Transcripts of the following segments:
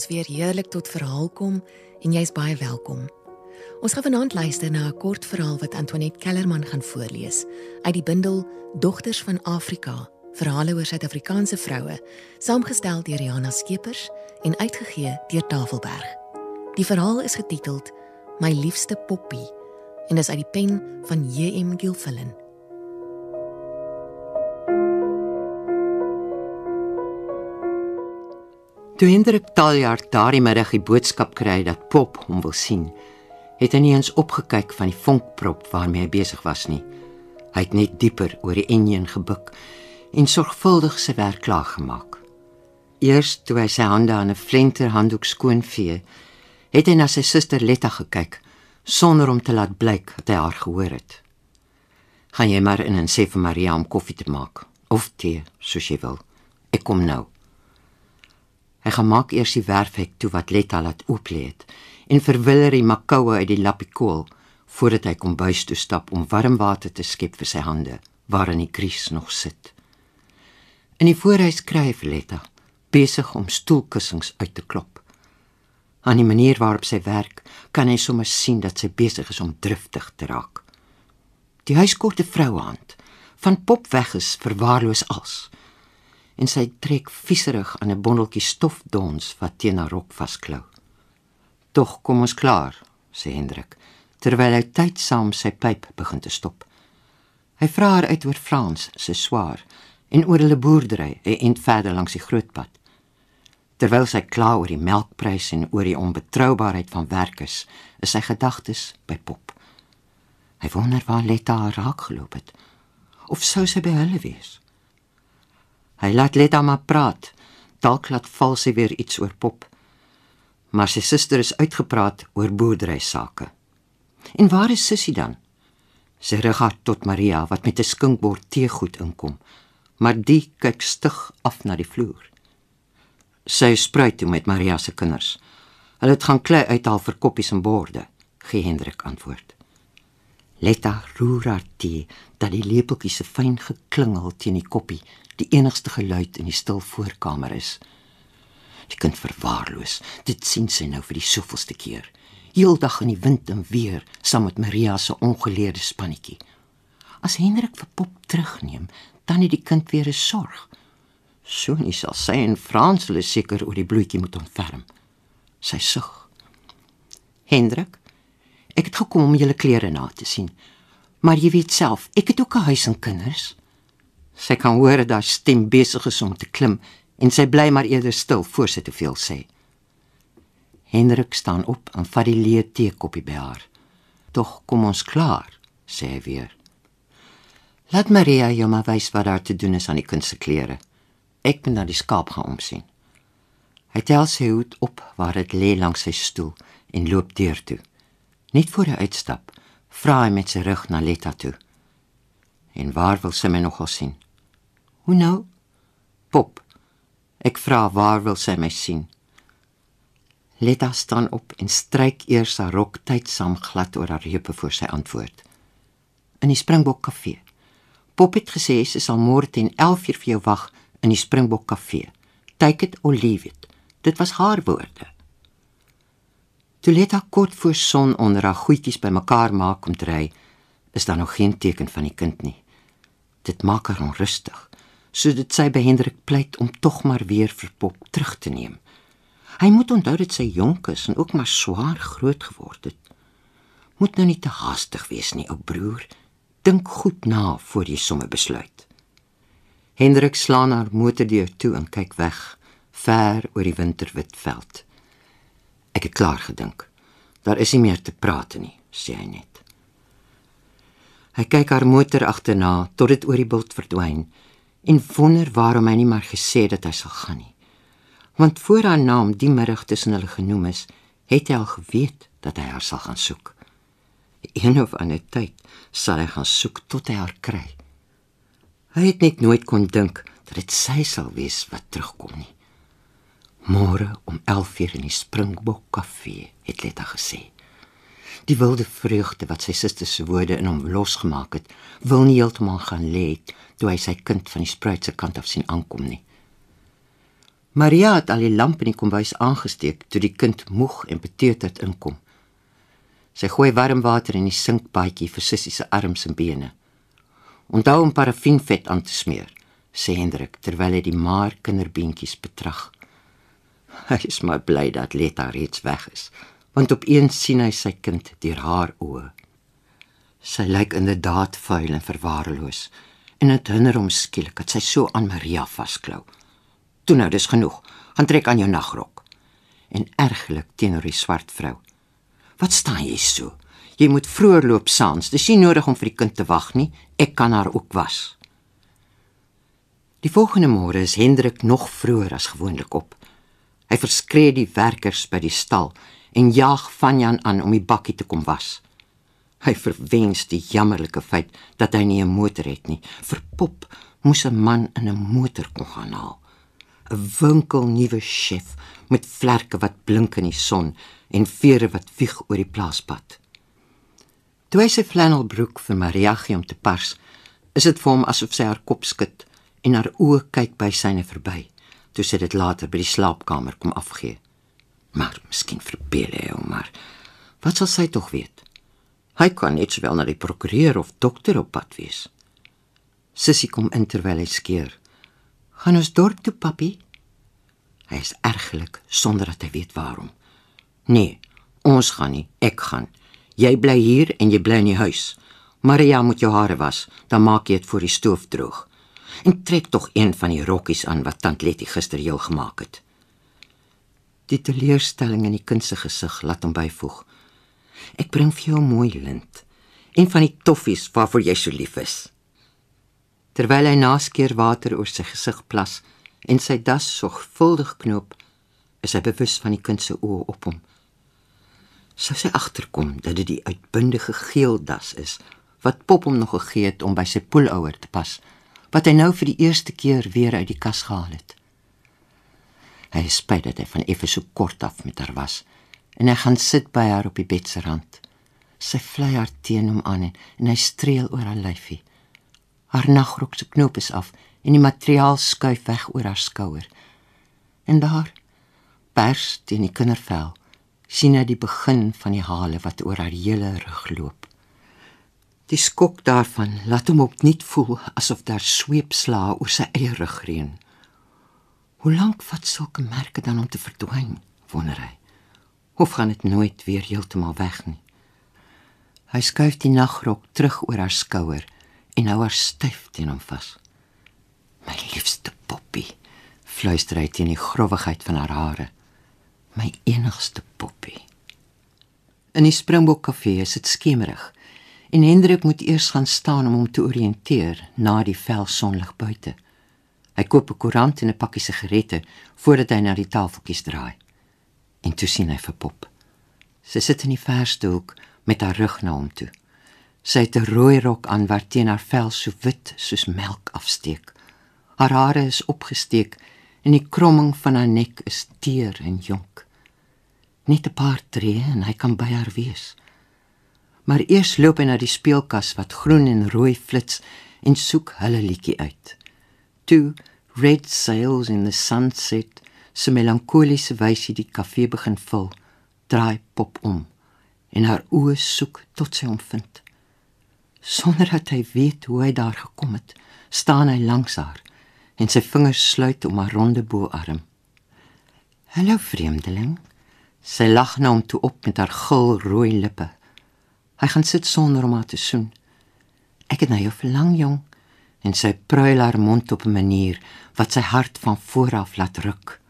ons weer heerlik tot verhaal kom en jy's baie welkom. Ons gaan vanaand luister na 'n kort verhaal wat Antoinette Kellerman gaan voorlees uit die bundel Dogters van Afrika, verhale oor Suid-Afrikaanse vroue, saamgestel deur Riana Skeepers en uitgegee deur Tafelberg. Die verhaal is getiteld My liefste poppie en is uit die pen van J.M. Gilfillan. Toe Hendrik Taljaard daardie middag die boodskap kry dat Pop hom wil sien, het hy nie eens opgekyk van die vonkprop waarmee hy besig was nie. Hy het net dieper oor die enjin gebuk en sorgvuldig sy werk klaar gemaak. Eers toe hy sy hande aan 'n flenter handdoek skoonvee, het hy na sy suster Letta gekyk sonder om te laat blyk dat hy haar gehoor het. "Gaan jy maar in en sê vir Maria om koffie te maak of tee, soos jy wil. Ek kom nou." Hy gemaak eers die werfhek toe wat Letta laat oop lê het en verwiller die makoue uit die lappie kool voordat hy kom buis toe stap om warm water te skep vir sy hande waarin die kries nog sit. In die voorhuis skryf Letta besig om stoelkussings uit te klop. Aan die manier waarop sy werk, kan hy sommer sien dat sy besig is om driftig te raak. Die huiskorte vrouehand van pop weg is verwaarloos als en sy trek vieserig aan 'n bondeltjie stofdons wat teen haar rok vasklou. "Tog kom ons klaar," sê Hendrik, terwyl hy tydsaam sy pyp begin te stop. Hy vra haar uit oor Frans se swaar en oor hulle boerdery 'n ent verder langs die grootpad. Terwyl sy kla oor die melkpryse en oor die onbetroubaarheid van werkers, is sy gedagtes by Pop. Hy wonder waar Letta haar raakgeloop het. Of sou sy by hulle wees? Hy laat Letta maar praat. Dalk laat val sy weer iets oor pop. Maar sy suster is uitgepraat oor boerdery sake. En waar is Sissie dan? Sy rig haar tot Maria wat met 'n skinkbord teegoed inkom, maar die kyk stig af na die vloer. Sy spruit toe met Maria se kinders. Hulle het gaan klei uithaal vir koppies en borde, gee Hendrik antwoord. Letta roer haar tee dat die lepeltjies se fyn geklingel teen die koppie die enigste geluid in die stil voorkamer is. Die kind verwaarloos. Dit sien sy nou vir die soveelste keer. Heeldag in die wind en weer saam met Maria se ongeleerde spannetjie. As Hendrik vir Pop terugneem, dan het die kind weer 'n sorg. So nie sal sy en Frans hulle seker oor die bloetjie moet ontferm. Sy sug. Hendrik, ek het gekom om julle klere na te sien. Maar jy weet self, ek het ook 'n huis en kinders. Sy kan hoor dat haar stem besig is om te klim en sy bly maar eerder stil voor sy te veel sê. Hendrik staan op en vat die leë teekoppie by haar. "Tog kom ons klaar," sê hy weer. "Laat Maria jou maar wys wat daar te doen is aan die kunsteklere. Ek moet na die skaap gaan omsien." Hy tel sy hoed op waar dit lê langs sy stoel en loop deur toe. Net voor hy uitstap, vra hy met sy rug na Letta toe. "En waar wil sy my nogal sien?" Hoe nou? Pop. Ek vra waar wil sy my sien? Letta staan op en stryk eers haar rok tydsaam glad oor haar heupe voor sy antwoord. In die Springbok kafee. Pop het gesê sy sal môre teen 11:00 vir jou wag in die Springbok kafee. Take it or leave it. Dit was haar woorde. Toe Letta kort voor son onder haar goedjies bymekaar maak om te ry, is daar nog geen teken van die kind nie. Dit maak haar onrustig sodat sy by Hendrik pleit om tog maar weer vir Pop terug te neem. Hy moet onthou dat sy jonk is en ook maar swaar groot geword het. Moet nou nie te haastig wees nie, ou broer. Dink goed na voor jy sommer besluit. Hendrik slaan haar motordeur toe en kyk weg, ver oor die winterwit veld. Ek het klaar gedink. Daar is nie meer te praat nie, sê hy net. Hy kyk haar motor agterna tot dit oor die bult verdwyn en wonder waarom hy nie maar gesê het dat hy sal gaan nie. Want voor haar naam die middag tussen hulle genoem is, het hy al geweet dat hy haar sal gaan soek. Een of ander tyd sal hy gaan soek tot hy haar kry. Hy het net nooit kon dink dat dit sy sal wees wat terugkom nie. Môre om 11:00 in die Springbok kafee, het Letta gesê. Die wilde vreugde wat sy suster se woorde in hom losgemaak het, wil nie heeltemal gaan lê toe hy sy kind van die spruitse kant af sien aankom nie. Maria het al die lamp in die kombuis aangesteek toe die kind moeg en beteuterd inkom. Sy gooi warm water in die sinkbaadjie vir Sissie se arms en bene. Onthou om parafienvet aan te smeer, sê Hendrik terwyl hy die maar kinderbeentjies betrag. Hy is maar bly dat Letta reeds weg is, want opeens sien hy sy kind deur haar oë. Sy lyk inderdaad vuil en verwaarloos en dit hinder hom skielik dat sy so aan Maria vasklou. Toe nou, dis genoeg. Gaan trek aan jou nagrok. En erglik teenoor die swart vrou. Wat staan jy so? Jy moet vroeër loop saans. Dis nie nodig om vir die kind te wag nie. Ek kan haar ook was. Die volgende môre is Hendrik nog vroeër as gewoonlik op. Hy verskree die werkers by die stal en jaag Vanjan aan om die bakkie te kom was. Hy verwens die jammerlike feit dat hy nie 'n motor het nie. Vir pop moes 'n man in 'n motor kon gaan haal. 'n Winkelnuwe chef met vlerke wat blink in die son en vere wat vlieg oor die plaaspad. Toe hy sy flanelbroek vir Maria gee om te pas, is dit vir hom asof sy haar kop skud en haar oë kyk by syne verby. Toe sy dit later by die slaapkamer kom afgee. Maar miskien verbeel hy hom maar. Wat sal sy tog weet? Hy kan net sowel na die prokureur of dokter op pad wees. Sissie kom in terwyl hy skeer. "Gaan ons dorp toe, papi?" Hy is ergelik sonder dat hy weet waarom. "Nee, ons gaan nie, ek gaan. Jy bly hier en jy bly in die huis. Maria moet jou hare was, dan maak jy dit voor die stoof droog. En trek tog een van die rokkies aan wat tant Letty gister jou gemaak het." Die teleurstelling in die kind se gesig laat hom byvoeg. Ek bring vir jou 'n mooi lint en van die toffies waarvoor jy so lief is. Terwyl hy naskeer water oor sy gesig plas en sy das sorgvuldig knoop, is hy bewus van die kind se oë op hom. Sou sy agterkom dat dit die uitbundige geel das is wat Pop hom nog gegee het om by sy poelouer te pas, wat hy nou vir die eerste keer weer uit die kas gehaal het. Hy is spyt dat hy van effe so kort af met haar was en hy gaan sit by haar op die bed se rand. Sy vlei haar teen hom aan en, en hy streel oor haar lyfie. Haar nagrok se knoop is af en die materiaal skuif weg oor haar skouer. En daar, pers teen die kindervel, sien hy die begin van die hale wat oor haar hele rug loop. Die skok daarvan laat hom opnuut voel asof daar sweepslae oor sy eie rug reën. Hoe lank vat sulke merke dan om te verdwyn, wonder hy of gaan dit nooit weer heeltemal weg nie. Hy skuif die nagrok terug oor haar skouer en hou haar styf teen hom vas. My liefste poppie, fluister hy teen die growwigheid van haar hare. My enigste poppie. In die Springbok kafee is dit skemerig en Hendrik moet eers gaan staan om hom te orienteer na die vel sonlig buite. Hy koop 'n koerant en 'n pakkie sigarette voordat hy na die tafeltjies draai en toe sien hy vir Pop. Sy sit in die verste hoek met haar rug na hom toe. Sy het 'n rooi rok aan waarteen haar vel so wit soos melk afsteek. Haar hare is opgesteek en die kromming van haar nek is teer en jonk. Net 'n paar tree en hy kan by haar wees. Maar eers loop hy na die speelkas wat groen en rooi flits en soek hulle liedjie uit. Two red sails in the sunset se melankoliese wysie die kafee begin vul, draai pop om en haar oë soek tot sy hom vind. Sonder dat hy weet hoe hy daar gekom het, staan hy langs haar en sy vingers sluit om haar ronde boarm. "Hallo vreemdeling." Sy lag na hom toe op met haar gul rooi lippe. Hy gaan sit sonder om haar te soen. "Ek het na jou verlang, jong." En sy pruil haar mond op 'n manier wat sy hart van vooraf laat ruk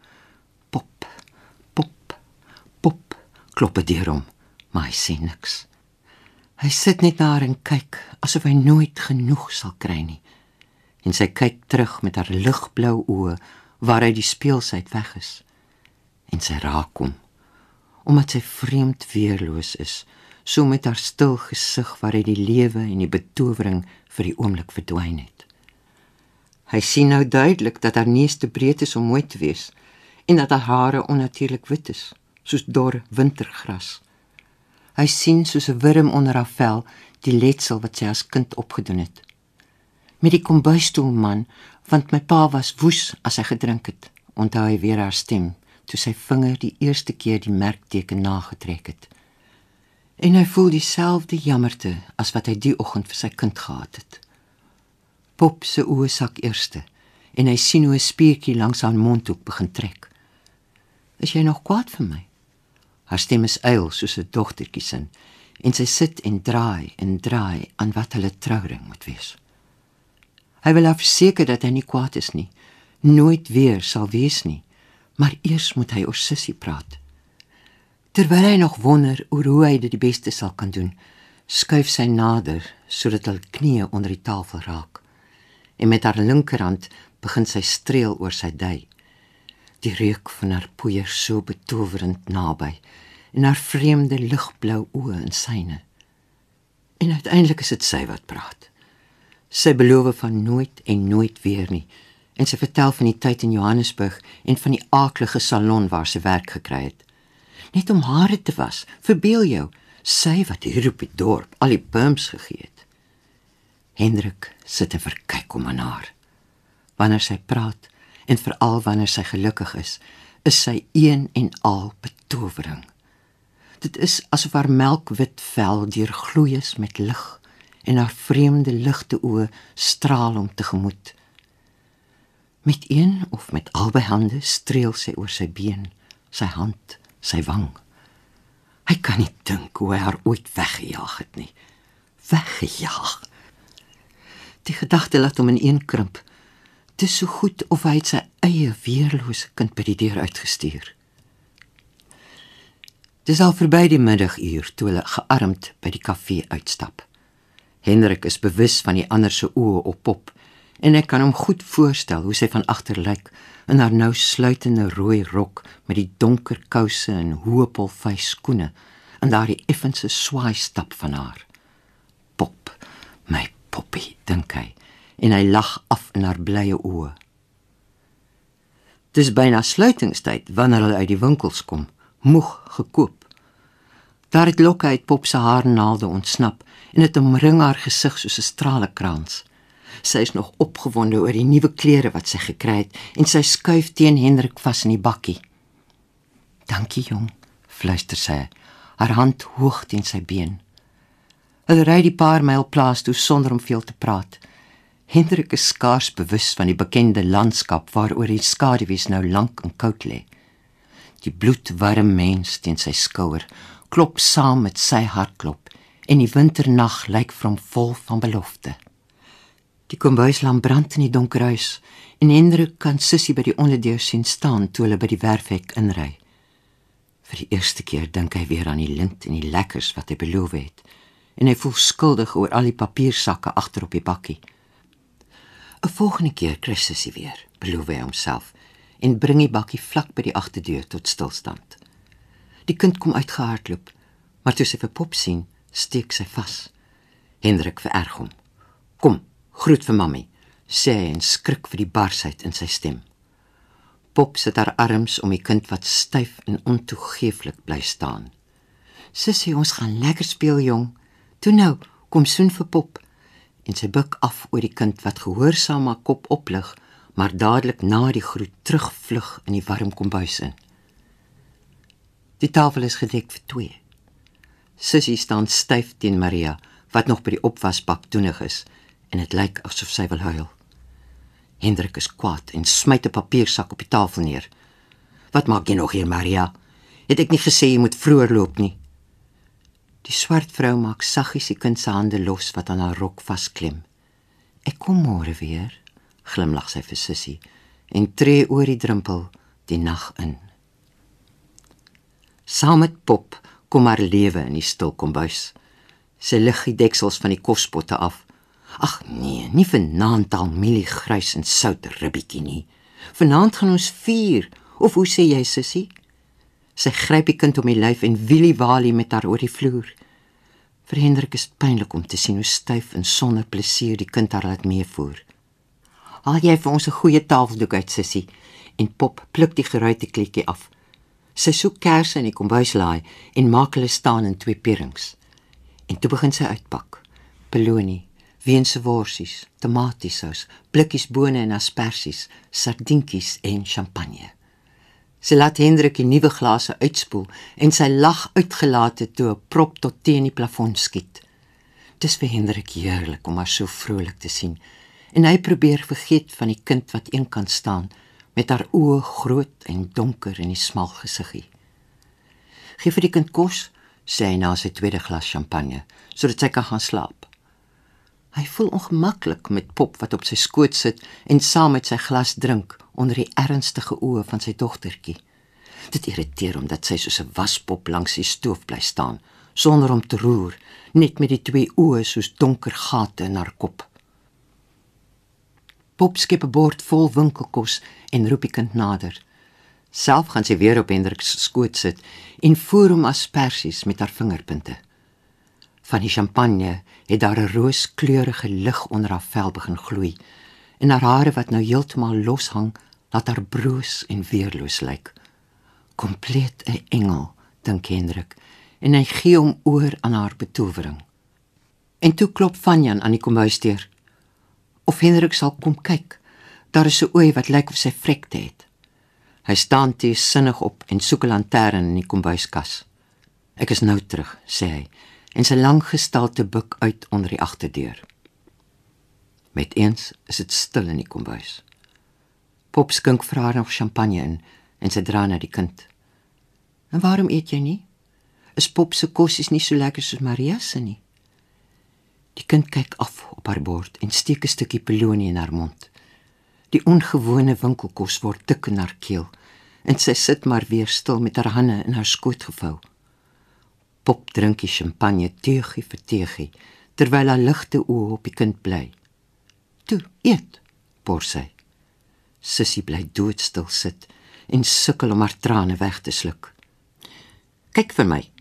klop dit deur hom, maar hy sê niks. Hy sit net daar en kyk asof hy nooit genoeg sal kry nie. En sy kyk terug met haar ligblou oë waar hy die speelsheid weg is. En sy raak hom omdat sy vreemd weerloos is, so met haar stil gesig waar hy die lewe en die betowering vir die oomblik verdwyn het. Hy sien nou duidelik dat haar neus te breed is om mooi te wees en dat haar hare onnatuurlik wit is soos dor wintergras. Hy sien soos 'n wurm onder haar vel die letsel wat sy as kind opgedoen het. Met die kombuisstoel man, want my pa was woes as hy gedrink het, onthou hy weer haar stem toe sy vinger die eerste keer die merkteken nagetrek het. En hy voel dieselfde jammerte as wat hy die oggend vir sy kind gehad het. Pop se oë sak eerste en hy sien hoe 'n spiertjie langs haar mondhoek begin trek. "Is jy nog kwaad vir my?" Haar stem is eil soos 'n dogtertjie se en sy sit en draai en draai aan wat hulle trouring moet wees. Hy wil afseker dat hy nie kwaad is nie, nooit weer sal wees nie, maar eers moet hy oor Sissie praat. Terwyl hy nog wonder oor hoe hy dit die beste sal kan doen, skuif sy nader sodat hy knieë onder die tafel raak. En met haar linkerhand begin sy streel oor sy dui. Die reuk van haar poeier so betowerend naby en haar vreemde ligblou oë in syne. En uiteindelik is dit sy wat praat. Sy beloof van nooit en nooit weer nie en sy vertel van die tyd in Johannesburg en van die aaklige salon waar sy werk gekry het. Net om hare te was, verbeel jou, sy wat hier op die dorp al die pumps gegee het. Hendrik sit en verkyk om aan haar wanneer sy praat en veral wanneer sy gelukkig is, is sy een en al betowering. Dit is asof haar melkwit vel deurgloei is met lig en haar vreemde ligte oë straal om tegemoet. Met een of met albei hande streel sy oor sy been, sy hand, sy wang. Hy kan nie dink hoe hy haar ooit weggejaag het nie. Weggejaag. Die gedagte laat hom in een krimp dis so goed of hy sy eie weerlose kind by die deur uitgestuur. Dis al verby die middaguur toe hulle gearmd by die kafee uitstap. Hendrik is bewus van die ander se oë op pop en ek kan hom goed voorstel hoe sy van agter lyk in haar nou sluitende rooi rok met die donker kouse en hoë polvy skoene en daardie effense swaai stap van haar. Pop, my poppie, dink hy en hy lag af in haar blye oë. Dis byna sluitingstyd wanneer hulle uit die winkels kom, moeg gekoop. Daar het lokke uit pop se haarnaalde ontsnap en dit omring haar gesig soos 'n stralekrans. Sy is nog opgewonde oor die nuwe klere wat sy gekry het en sy skuif teen Hendrik vas in die bakkie. "Dankie jong," fluister sy, haar hand hoog teen sy been. Hulle ry die paar myl plaas toe sonder om veel te praat. Hendrik is skaars bewus van die bekende landskap waaroor die skaduwees nou lank en koud lê. Die bloedwarm mens teen sy skouer klop saam met sy hartklop en die winternag lyk vir hom vol van belofte. Die kombuislamp brand in die donker huis en Hendrik kan Sissie by die onderdeur sien staan toe hulle by die werfhek inry. Vir die eerste keer dink hy weer aan die lint en die lekkers wat hy beloof het en hy voel skuldig oor al die papiersakke agter op die bakkie. 'n Volgende keer kry Sissie weer, beloof hy homself en bring die bakkie vlak by die agterdeur tot stilstand. Die kind kom uitgehardloop, maar toe sy vir Pop sien, steek sy vas. Hendrik vererg hom. "Kom, groet vir mammie," sê hy en skrik vir die barsheid in sy stem. Pop sit haar arms om die kind wat styf en ontoegeeflik bly staan. "Sissie, ons gaan lekker speel, jong. Toe nou, kom soen vir Pop." en sy buik af oor die kind wat gehoorsaam haar kop oplig, maar dadelik na die groet terugvlug in die warm kombuis in. Die tafel is gedek vir twee. Sissie staan styf teen Maria wat nog by die opwasbak toenig is en dit lyk asof sy wil huil. Hendrik is kwaad en smyt 'n papiersak op die tafel neer. "Wat maak jy nog hier, Maria? Het ek nie gesê jy moet vroeër loop nie?" Die swart vrou maak saggies die kind se hande los wat aan haar rok vasklem. "Ek kom môre weer," glimlag sy vir Sissie en tree oor die drempel die nag in. Saam met Pop kom haar lewe in die stil kombuis. Sy lig die deksels van die kospotte af. Ag nee, nie vanaand al mieliegrys en sout ribbietjie nie. Vanaand gaan ons vier. Of hoe sê jy, Sissie? Sy gryp die kind om die lyf en wielie walie met haar oor die vloer. Vir Hendrik is pynlik om te sien hoe styf en sonder plesier die kind haar laat meevoer. "Haal jy vir ons 'n goeie tafeldoek uit, sussie?" En Pop pluk die geruite kletjie af. Sy soek kersse in die kombuislaai en maak hulle staan in twee pierings. En toe begin sy uitpak. Pelonie, weense worsies, tomatiesous, blikkies bone en asperges, sardientjies en champagne. Sy laat Hendrik die nuwe glase uitspoel en sy lag uitgelaat het toe 'n prop tot teen die plafon skiet. Dis vir Hendrik heerlik om haar so vrolik te sien en hy probeer vergeet van die kind wat eenkant staan met haar oë groot en donker in die smal gesiggie. "Gee vir die kind kos," sê hy na sy tweede glas champagne, sodat sy kan gaan slaap. Hy voel ongemaklik met Pop wat op sy skoot sit en saam met sy glas drink onder die ernstige oë van sy dogtertjie. Dit irriteer hom dat sy soos 'n waspop langs die stoof bly staan, sonder om te roer, net met die twee oë soos donker gate in haar kop. Pop skep 'n bord vol winkelkos en roep die kind nader. Self gaan sy weer op Hendrik se skoot sit en voer hom asperges met haar vingerpunte. Van die champagne het daar 'n rooskleurige lig onder haar vel begin gloei en haar hare wat nou heeltemal los hang, laat haar broos en weerloos lyk. Kompleet 'n engel, dink Hendrik, en hy gee hom oor aan haar betowering. En toe klop Vanjan aan die kombuisdeur. Of Hendrik sal kom kyk. Daar is 'n ooi wat lyk of sy vrekte het. Hy staan te sinnig op en soek 'n lantern in die kombuiskas. Ek is nou terug, sê hy en sy lang gestalte buk uit onder die agterdeur. Met eens is dit stil in die kombuis. Pop skink vir haar nog champagne in en sy dra na die kind. "En waarom eet jy nie? Is Pop se kos is nie so lekker soos Maria se nie." Die kind kyk af op haar bord en steek 'n stukkie pelonie in haar mond. Die ongewone winkelkos word dik in haar keel en sy sit maar weer stil met haar hande in haar skoot gevou. Pop drink die champagne teegie vir teegie terwyl haar ligte oë op die kind bly. "Toe, eet," bors sy. Sissie bly doodstil sit en sukkel om haar trane weg te sluk. "Kyk vir my."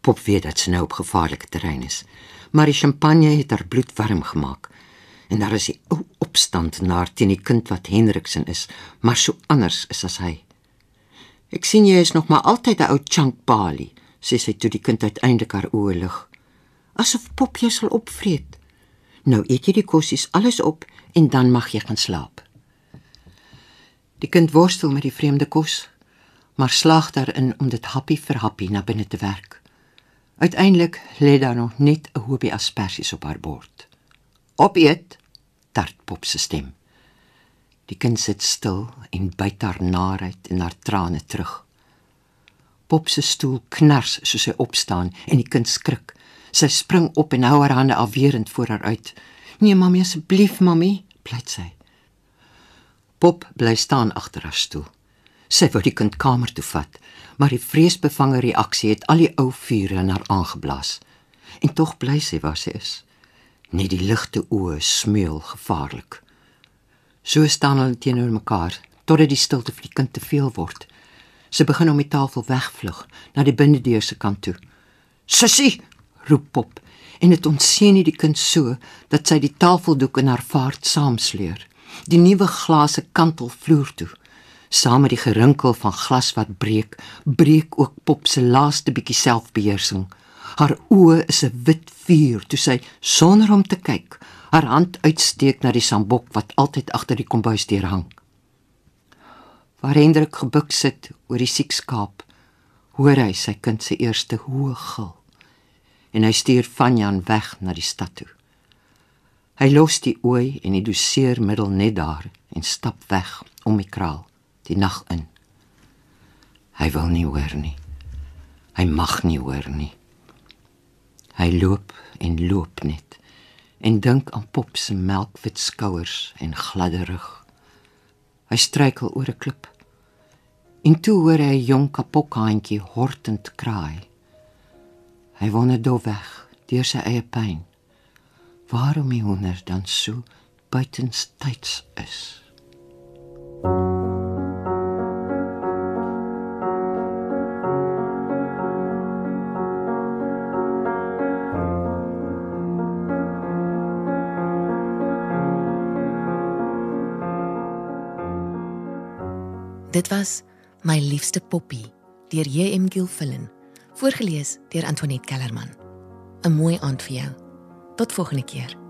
Pop weet dat sy nou op gevaarlike terrein is, maar die champagne het haar bloed warm gemaak en daar is 'n ou opstand na teen die kind wat Hendriksen is, maar so anders is as hy. Ek sien jy is nog maar altyd 'n ou chunk palie sê sy toe die kind uiteindelik haar oë lig. Asof pop jou sal opvreet. Nou eet jy die kossies alles op en dan mag jy gaan slaap. Die kind worstel met die vreemde kos, maar slaag daarin om dit happie vir happie na binne te werk. Uiteindelik lê daar nog net 'n hoopie asperges op haar bord. Opeet, tart pop se stem. Die kind sit stil en byt haar naait en haar trane terug. Pop se stoel knars soos hy opstaan en die kind skrik. Sy spring op en hou haar hande afwerend voor haar uit. "Nee, mami, asseblief, mami," pleit sy. Pop bly staan agter haar stoel. Sy wou die kind kamer toe vat, maar die vreesbevange reaksie het al die ou vure in haar aangeblaas. En tog bly sy waar sy is. Net die ligte oë smeul gevaarlik. So staan hulle teenoor mekaar totdat die stilte vir die kind te veel word. Sy begin om die tafel wegvlug na die binnendeur se kant toe. "Sissie!" roep Pop en dit ontseën die kind so dat sy die tafeldoek in haar vaart saamsleur. Die nuwe glase kantel vloer toe. Saam met die gerinkel van glas wat breek, breek ook Pop se laaste bietjie selfbeheersing. Haar oë is 'n wit vuur toe sy sonder om te kyk, haar hand uitsteek na die sambok wat altyd agter die kombuisdeur hang waar Hendrik gebuk sit oor die siek skaap, hoor hy sy kind se eerste hoë gil. En hy stuur Vanjan weg na die stad toe. Hy los die ooi en die doseermiddel net daar en stap weg om die kraal die nag in. Hy wil nie hoor nie. Hy mag nie hoor nie. Hy loop en loop net en dink aan Pop se melkwit skouers en gladde rug. Hy struikel oor 'n klip. En toe hoor hy 'n jong kapokhaantjie hortend kraai. Hy wonder dof weg deur sy eie pyn. Waarom hy honder dan so buitens tyds is. Dit was My liefste poppie deur J.M. Gilfillan, voorgeles deur Antoinette Kellerman. 'n Mooi aand vir jou. Tot volgende keer.